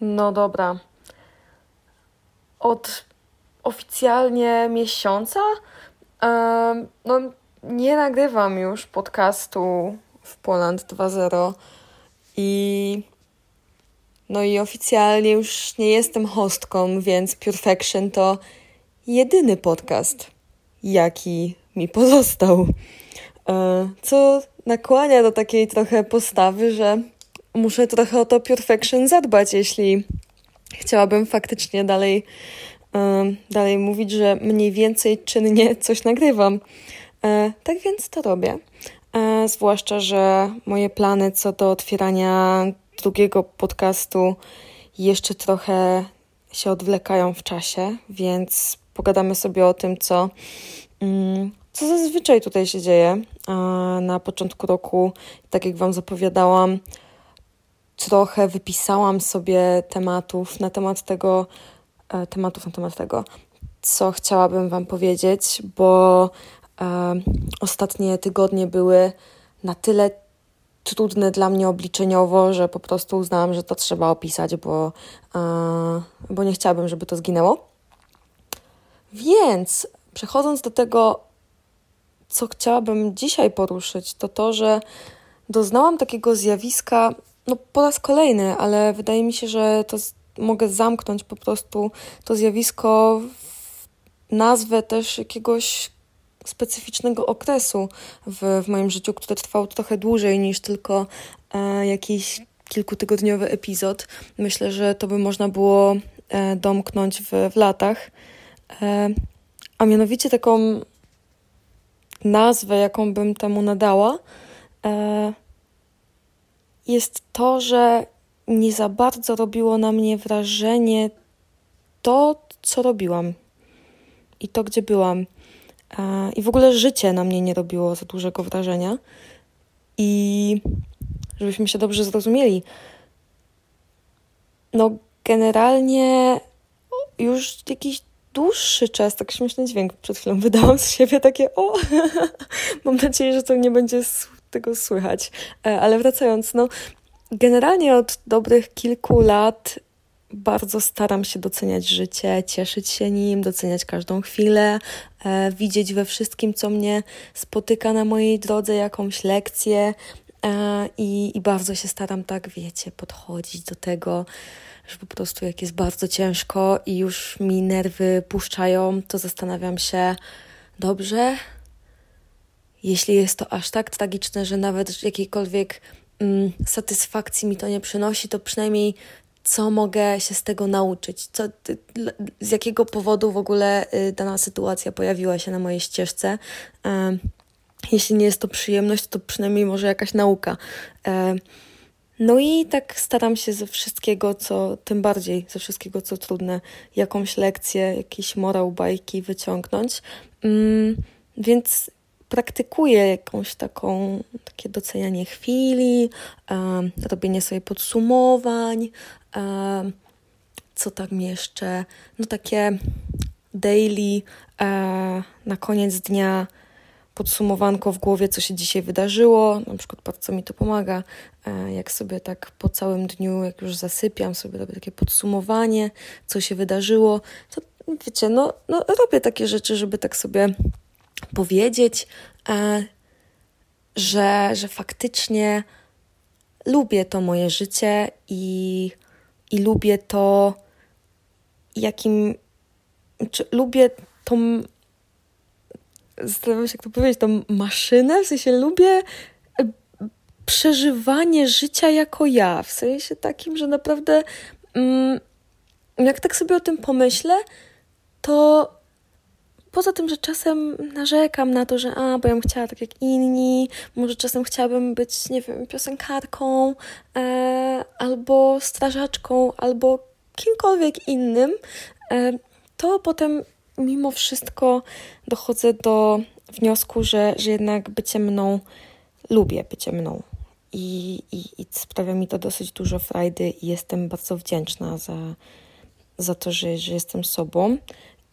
No dobra. Od oficjalnie miesiąca um, no, nie nagrywam już podcastu w Poland 2.0 i no i oficjalnie już nie jestem hostką, więc Perfection to jedyny podcast, jaki mi pozostał. E, co nakłania do takiej trochę postawy, że muszę trochę o to Perfection zadbać, jeśli chciałabym faktycznie dalej, e, dalej mówić, że mniej więcej czynnie coś nagrywam. E, tak więc to robię. Zwłaszcza, że moje plany co do otwierania drugiego podcastu jeszcze trochę się odwlekają w czasie, więc pogadamy sobie o tym, co, mm, co zazwyczaj tutaj się dzieje. Na początku roku, tak jak Wam zapowiadałam, trochę wypisałam sobie tematów na temat tego, e, tematów na temat tego, co chciałabym Wam powiedzieć, bo e, ostatnie tygodnie były na tyle trudne dla mnie obliczeniowo, że po prostu uznałam, że to trzeba opisać, bo, e, bo nie chciałabym, żeby to zginęło. Więc przechodząc do tego, co chciałabym dzisiaj poruszyć, to to, że doznałam takiego zjawiska, no po raz kolejny, ale wydaje mi się, że to z- mogę zamknąć po prostu to zjawisko w nazwę też jakiegoś specyficznego okresu w, w moim życiu, który trwał trochę dłużej niż tylko e, jakiś kilkutygodniowy epizod. Myślę, że to by można było e, domknąć w, w latach. E, a mianowicie taką nazwę, jaką bym temu nadała, e, jest to, że nie za bardzo robiło na mnie wrażenie to, co robiłam i to, gdzie byłam. I w ogóle życie na mnie nie robiło za dużego wrażenia. I żebyśmy się dobrze zrozumieli, no generalnie już jakiś dłuższy czas, tak śmieszny dźwięk przed chwilą wydałam z siebie, takie o, mam nadzieję, że to nie będzie tego słychać. E, ale wracając, no generalnie od dobrych kilku lat bardzo staram się doceniać życie, cieszyć się nim, doceniać każdą chwilę, e, widzieć we wszystkim, co mnie spotyka na mojej drodze, jakąś lekcję. E, i, I bardzo się staram, tak wiecie, podchodzić do tego, że po prostu jak jest bardzo ciężko i już mi nerwy puszczają, to zastanawiam się, dobrze, jeśli jest to aż tak tragiczne, że nawet jakiejkolwiek mm, satysfakcji mi to nie przynosi, to przynajmniej co mogę się z tego nauczyć, co, z jakiego powodu w ogóle y, dana sytuacja pojawiła się na mojej ścieżce. Jeśli nie jest to przyjemność, to przynajmniej może jakaś nauka. No i tak staram się ze wszystkiego, co, tym bardziej ze wszystkiego, co trudne, jakąś lekcję, jakiś morał, bajki wyciągnąć. Mm, więc praktykuję jakąś taką, takie docenianie chwili, um, robienie sobie podsumowań, um, co tam jeszcze, no takie daily um, na koniec dnia podsumowanko w głowie, co się dzisiaj wydarzyło, na przykład bardzo mi to pomaga, e, jak sobie tak po całym dniu, jak już zasypiam, sobie robię takie podsumowanie, co się wydarzyło, to wiecie, no, no robię takie rzeczy, żeby tak sobie powiedzieć, e, że, że faktycznie lubię to moje życie i, i lubię to, jakim. Czy lubię tą. Zastanawiam się, jak to powiedzieć, tą maszynę, w sensie lubię e, przeżywanie życia jako ja, w sensie takim, że naprawdę mm, jak tak sobie o tym pomyślę, to Poza tym, że czasem narzekam na to, że a, bo ja bym chciała tak jak inni, może czasem chciałabym być, nie wiem, piosenkarką, e, albo strażaczką, albo kimkolwiek innym, e, to potem mimo wszystko dochodzę do wniosku, że, że jednak bycie mną, lubię bycie mną. I, i, I sprawia mi to dosyć dużo frajdy i jestem bardzo wdzięczna za, za to, że, że jestem sobą.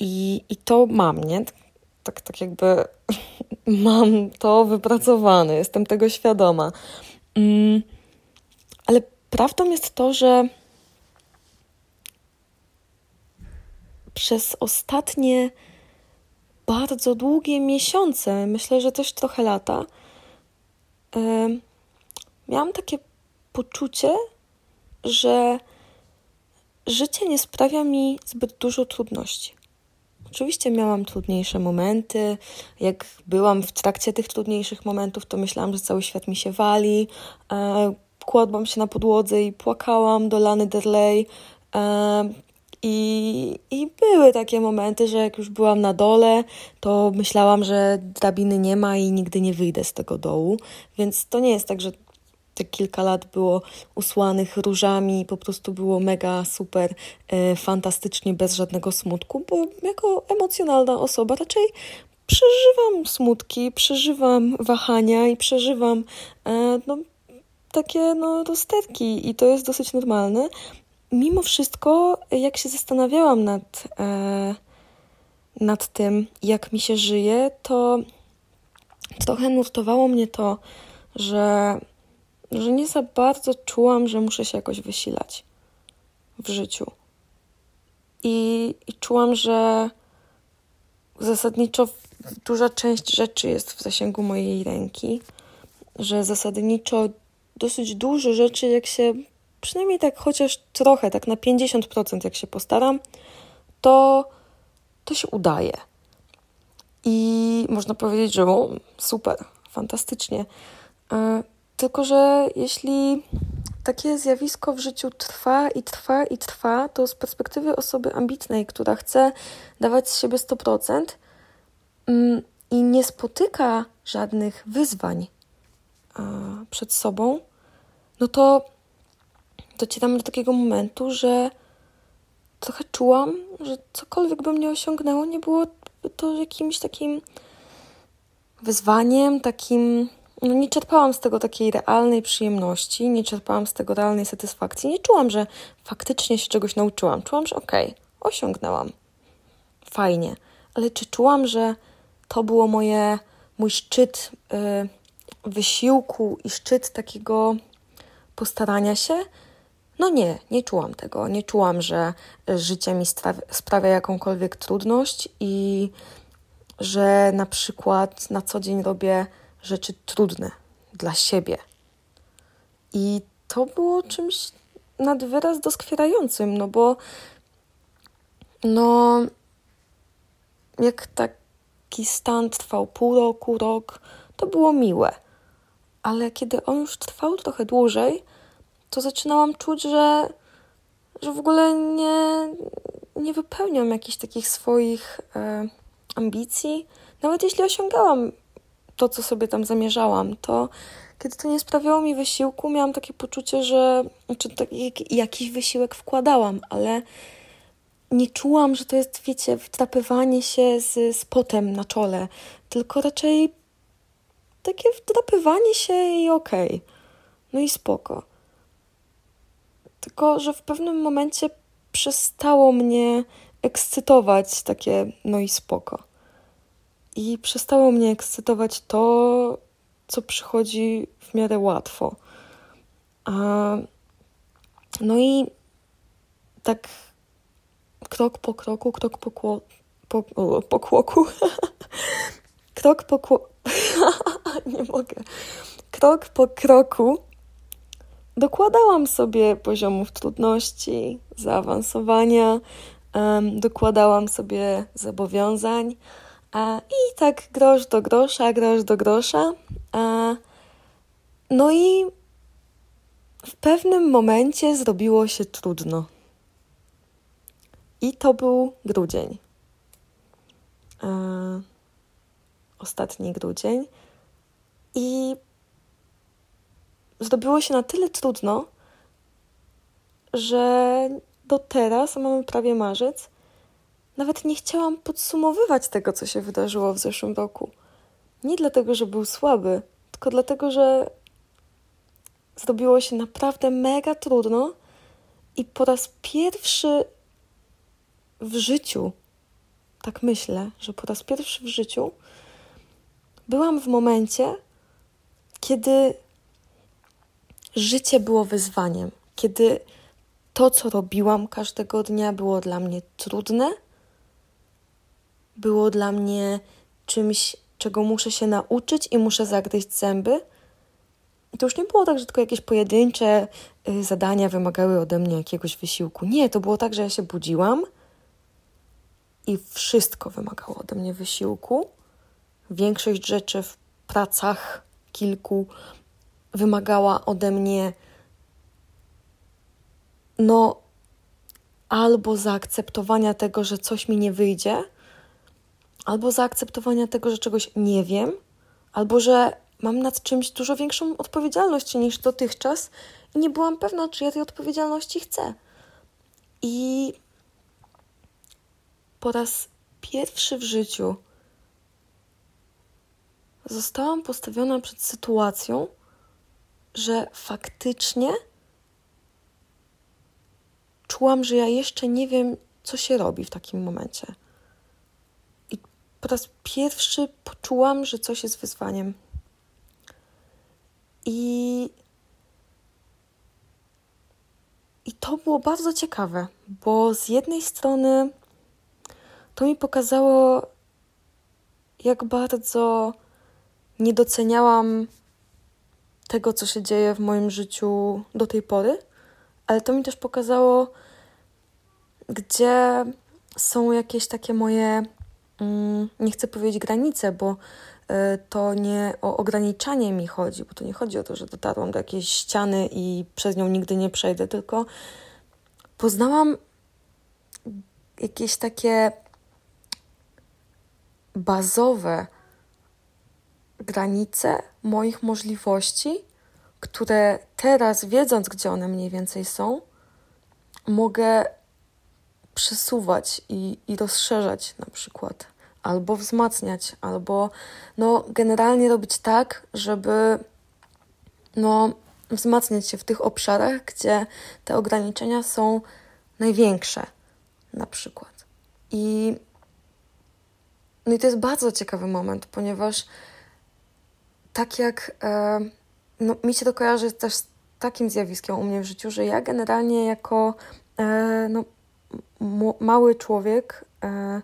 I, i to mam, nie? Tak, tak jakby mam to wypracowane, jestem tego świadoma. Mm, ale prawdą jest to, że przez ostatnie bardzo długie miesiące, myślę, że też trochę lata, yy, miałam takie poczucie, że życie nie sprawia mi zbyt dużo trudności. Oczywiście miałam trudniejsze momenty. Jak byłam w trakcie tych trudniejszych momentów, to myślałam, że cały świat mi się wali. E, kładłam się na podłodze i płakałam do Lany Derley. E, i, I były takie momenty, że jak już byłam na dole, to myślałam, że drabiny nie ma i nigdy nie wyjdę z tego dołu. Więc to nie jest tak, że te kilka lat było usłanych różami, po prostu było mega super, e, fantastycznie, bez żadnego smutku, bo jako emocjonalna osoba raczej przeżywam smutki, przeżywam wahania i przeżywam e, no, takie no, rozterki i to jest dosyć normalne. Mimo wszystko, jak się zastanawiałam nad, e, nad tym, jak mi się żyje, to trochę nurtowało mnie to, że że nie za bardzo czułam, że muszę się jakoś wysilać w życiu. I, i czułam, że zasadniczo duża część rzeczy jest w zasięgu mojej ręki, że zasadniczo dosyć dużo rzeczy, jak się przynajmniej tak chociaż trochę, tak na 50% jak się postaram, to, to się udaje. I można powiedzieć, że o, super, fantastycznie. Tylko, że jeśli takie zjawisko w życiu trwa i trwa i trwa, to z perspektywy osoby ambitnej, która chce dawać z siebie 100% mm, i nie spotyka żadnych wyzwań przed sobą, no to docieram do takiego momentu, że trochę czułam, że cokolwiek by mnie osiągnęło, nie było to jakimś takim wyzwaniem, takim no nie czerpałam z tego takiej realnej przyjemności, nie czerpałam z tego realnej satysfakcji. Nie czułam, że faktycznie się czegoś nauczyłam. Czułam, że okej, okay, osiągnęłam. Fajnie. Ale czy czułam, że to było moje, mój szczyt y, wysiłku i szczyt takiego postarania się? No nie, nie czułam tego. Nie czułam, że życie mi sprawia jakąkolwiek trudność i że na przykład na co dzień robię rzeczy trudne dla siebie. I to było czymś nad wyraz doskwierającym, no bo no jak taki stan trwał pół roku, rok, to było miłe. Ale kiedy on już trwał trochę dłużej, to zaczynałam czuć, że, że w ogóle nie, nie wypełniam jakichś takich swoich e, ambicji. Nawet jeśli osiągałam to, co sobie tam zamierzałam, to kiedy to nie sprawiało mi wysiłku, miałam takie poczucie, że znaczy, tak, jakiś wysiłek wkładałam, ale nie czułam, że to jest, wiecie, wdrapywanie się z, z potem na czole, tylko raczej takie wdrapywanie się i okej. Okay. No i spoko. Tylko, że w pewnym momencie przestało mnie ekscytować takie no i spoko. I przestało mnie ekscytować to, co przychodzi w miarę łatwo. A, no i tak krok po kroku, krok po, kło, po, po kłoku, krok po kło... nie mogę. Krok po kroku dokładałam sobie poziomów trudności, zaawansowania, um, dokładałam sobie zobowiązań, i tak grosz do grosza, grosz do grosza. No i w pewnym momencie zrobiło się trudno. I to był grudzień. Ostatni grudzień. I zrobiło się na tyle trudno, że do teraz, mamy prawie marzec, nawet nie chciałam podsumowywać tego, co się wydarzyło w zeszłym roku. Nie dlatego, że był słaby, tylko dlatego, że zrobiło się naprawdę mega trudno i po raz pierwszy w życiu, tak myślę, że po raz pierwszy w życiu byłam w momencie, kiedy życie było wyzwaniem, kiedy to, co robiłam każdego dnia, było dla mnie trudne było dla mnie czymś, czego muszę się nauczyć i muszę zagryźć zęby. I to już nie było tak, że tylko jakieś pojedyncze y, zadania wymagały ode mnie jakiegoś wysiłku. Nie, to było tak, że ja się budziłam i wszystko wymagało ode mnie wysiłku. Większość rzeczy w pracach kilku wymagała ode mnie no albo zaakceptowania tego, że coś mi nie wyjdzie, albo zaakceptowania tego, że czegoś nie wiem, albo że mam nad czymś dużo większą odpowiedzialność niż dotychczas i nie byłam pewna, czy ja tej odpowiedzialności chcę. I po raz pierwszy w życiu zostałam postawiona przed sytuacją, że faktycznie czułam, że ja jeszcze nie wiem, co się robi w takim momencie. Po raz pierwszy poczułam, że coś jest wyzwaniem. I, I to było bardzo ciekawe, bo z jednej strony to mi pokazało, jak bardzo nie doceniałam tego, co się dzieje w moim życiu do tej pory, ale to mi też pokazało, gdzie są jakieś takie moje, nie chcę powiedzieć granice, bo y, to nie o ograniczanie mi chodzi, bo to nie chodzi o to, że dotarłam do jakiejś ściany i przez nią nigdy nie przejdę, tylko poznałam jakieś takie bazowe granice moich możliwości, które teraz, wiedząc, gdzie one mniej więcej są, mogę przesuwać i, i rozszerzać na przykład, albo wzmacniać, albo no, generalnie robić tak, żeby no, wzmacniać się w tych obszarach, gdzie te ograniczenia są największe, na przykład. I, no i to jest bardzo ciekawy moment, ponieważ tak jak e, no, mi się to kojarzy też z takim zjawiskiem u mnie w życiu, że ja generalnie jako e, no, mały człowiek e,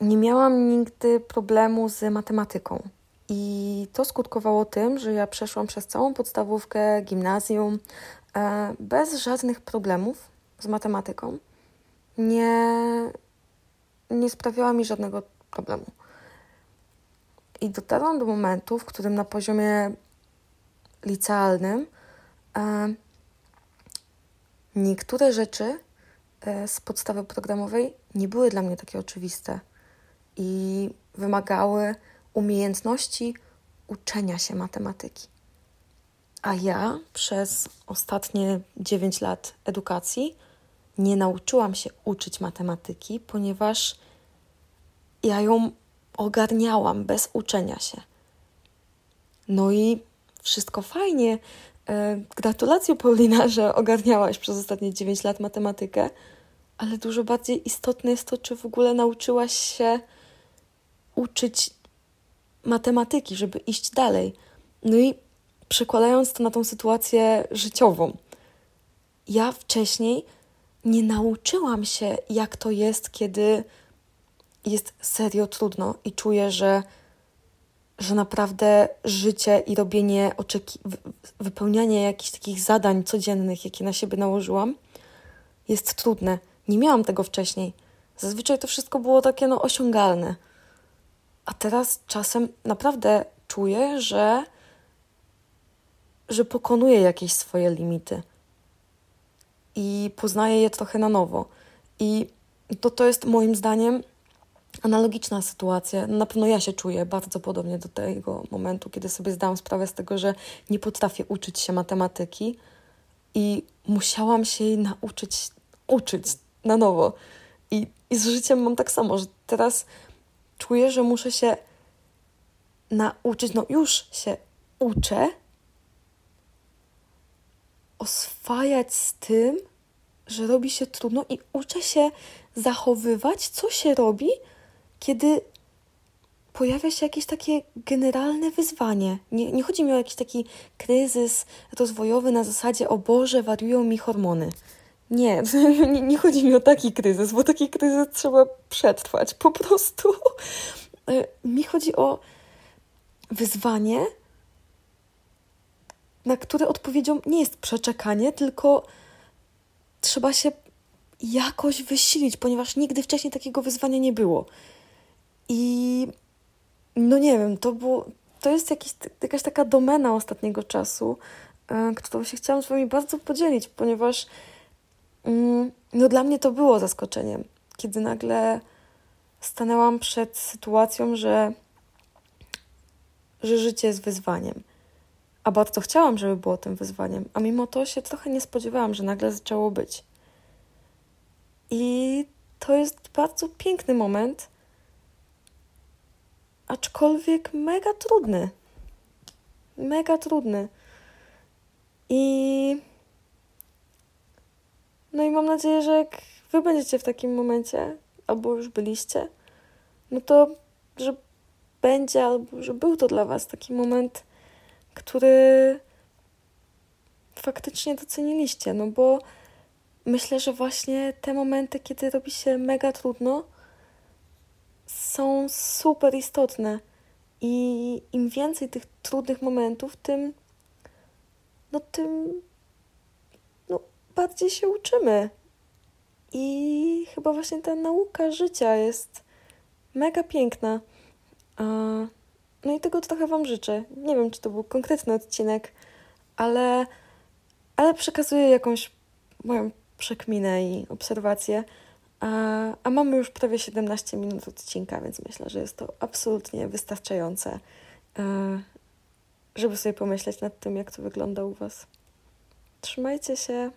nie miałam nigdy problemu z matematyką. I to skutkowało tym, że ja przeszłam przez całą podstawówkę, gimnazjum e, bez żadnych problemów z matematyką. Nie, nie sprawiała mi żadnego problemu. I dotarłam do momentu, w którym na poziomie licealnym e, niektóre rzeczy z podstawy programowej nie były dla mnie takie oczywiste i wymagały umiejętności uczenia się matematyki. A ja przez ostatnie 9 lat edukacji nie nauczyłam się uczyć matematyki, ponieważ ja ją ogarniałam bez uczenia się. No i wszystko fajnie. E, gratulacje, Paulina, że ogarniałaś przez ostatnie 9 lat matematykę, ale dużo bardziej istotne jest to, czy w ogóle nauczyłaś się uczyć matematyki, żeby iść dalej. No i przekładając to na tą sytuację życiową. Ja wcześniej nie nauczyłam się, jak to jest, kiedy jest serio trudno i czuję, że, że naprawdę życie i robienie, wypełnianie jakichś takich zadań codziennych, jakie na siebie nałożyłam, jest trudne. Nie miałam tego wcześniej. Zazwyczaj to wszystko było takie no, osiągalne. A teraz czasem naprawdę czuję, że, że pokonuję jakieś swoje limity i poznaję je trochę na nowo. I to, to jest moim zdaniem analogiczna sytuacja. Na pewno ja się czuję bardzo podobnie do tego momentu, kiedy sobie zdałam sprawę z tego, że nie potrafię uczyć się matematyki i musiałam się jej nauczyć uczyć na nowo. I, I z życiem mam tak samo, że teraz czuję, że muszę się nauczyć, no już się uczę, oswajać z tym, że robi się trudno i uczę się zachowywać, co się robi, kiedy pojawia się jakieś takie generalne wyzwanie. Nie, nie chodzi mi o jakiś taki kryzys rozwojowy na zasadzie o Boże, wariują mi hormony. Nie, nie, nie chodzi mi o taki kryzys, bo taki kryzys trzeba przetrwać. Po prostu e, mi chodzi o wyzwanie, na które odpowiedzią nie jest przeczekanie, tylko trzeba się jakoś wysilić, ponieważ nigdy wcześniej takiego wyzwania nie było. I no nie wiem, to było, to jest jakiś, jakaś taka domena ostatniego czasu, yy, którą się chciałam z Wami bardzo podzielić, ponieważ yy, no dla mnie to było zaskoczeniem, kiedy nagle stanęłam przed sytuacją, że, że życie jest wyzwaniem. A bardzo chciałam, żeby było tym wyzwaniem, a mimo to się trochę nie spodziewałam, że nagle zaczęło być. I to jest bardzo piękny moment, aczkolwiek mega trudny. Mega trudny. I. No i mam nadzieję, że jak wy będziecie w takim momencie, albo już byliście, no to, że będzie, albo że był to dla was taki moment, który faktycznie doceniliście, no bo myślę, że właśnie te momenty, kiedy robi się mega trudno, są super istotne. I im więcej tych trudnych momentów, tym, no tym, no bardziej się uczymy. I chyba właśnie ta nauka życia jest mega piękna. No i tego trochę Wam życzę. Nie wiem, czy to był konkretny odcinek, ale, ale przekazuję jakąś moją przekminę i obserwację. A, a mamy już prawie 17 minut odcinka, więc myślę, że jest to absolutnie wystarczające, e, żeby sobie pomyśleć nad tym, jak to wygląda u Was. Trzymajcie się.